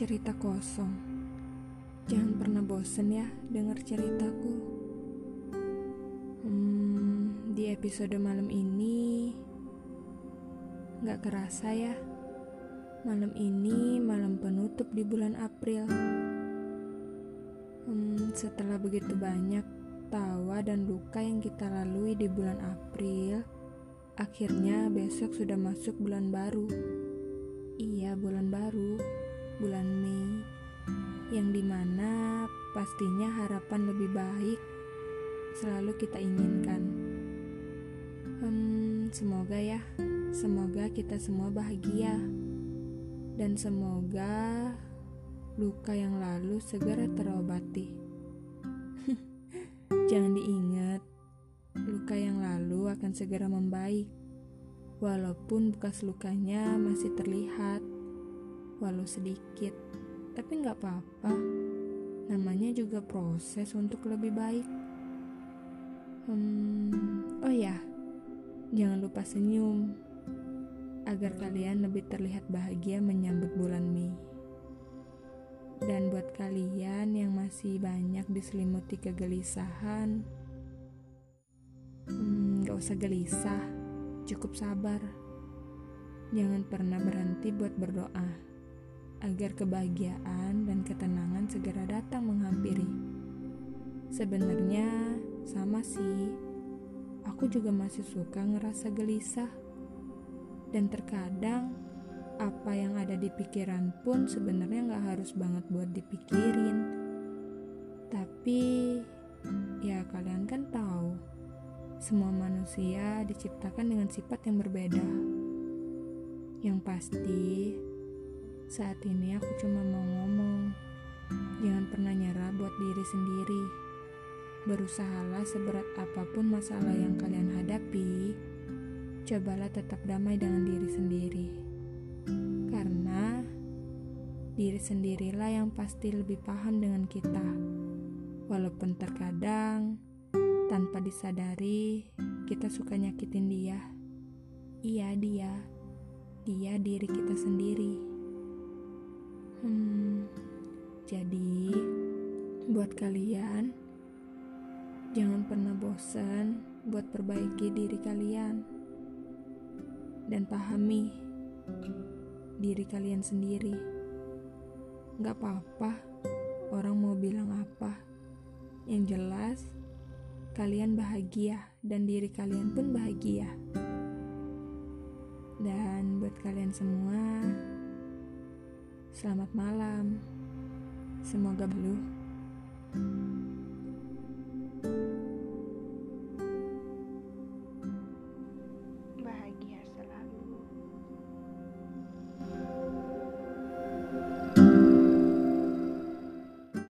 cerita kosong. Jangan pernah bosen ya dengar ceritaku. Hmm, di episode malam ini nggak kerasa ya. Malam ini malam penutup di bulan April. Hmm, setelah begitu banyak tawa dan luka yang kita lalui di bulan April, akhirnya besok sudah masuk bulan baru. Iya, bulan baru, bulan Mei, yang di mana pastinya harapan lebih baik selalu kita inginkan. Hmm, semoga ya, semoga kita semua bahagia, dan semoga luka yang lalu segera terobati. Jangan diingat, luka yang lalu akan segera membaik Walaupun bekas lukanya masih terlihat, walau sedikit, tapi nggak apa-apa. Namanya juga proses untuk lebih baik. Hmm, oh ya, jangan lupa senyum agar kalian lebih terlihat bahagia menyambut bulan Mei. Dan buat kalian yang masih banyak diselimuti kegelisahan, hmm, gak usah gelisah Cukup sabar. Jangan pernah berhenti buat berdoa agar kebahagiaan dan ketenangan segera datang menghampiri. Sebenarnya sama sih. Aku juga masih suka ngerasa gelisah. Dan terkadang apa yang ada di pikiran pun sebenarnya nggak harus banget buat dipikirin. Tapi semua manusia diciptakan dengan sifat yang berbeda. Yang pasti, saat ini aku cuma mau ngomong, jangan pernah nyerah buat diri sendiri. Berusahalah seberat apa pun masalah yang kalian hadapi, cobalah tetap damai dengan diri sendiri. Karena diri sendirilah yang pasti lebih paham dengan kita. Walaupun terkadang disadari, kita suka nyakitin dia. Iya, dia. Dia diri kita sendiri. Hmm, jadi buat kalian, jangan pernah bosan buat perbaiki diri kalian dan pahami diri kalian sendiri. Gak apa-apa orang mau bilang apa. Yang jelas, kalian bahagia dan diri kalian pun bahagia. Dan buat kalian semua, selamat malam. Semoga belum.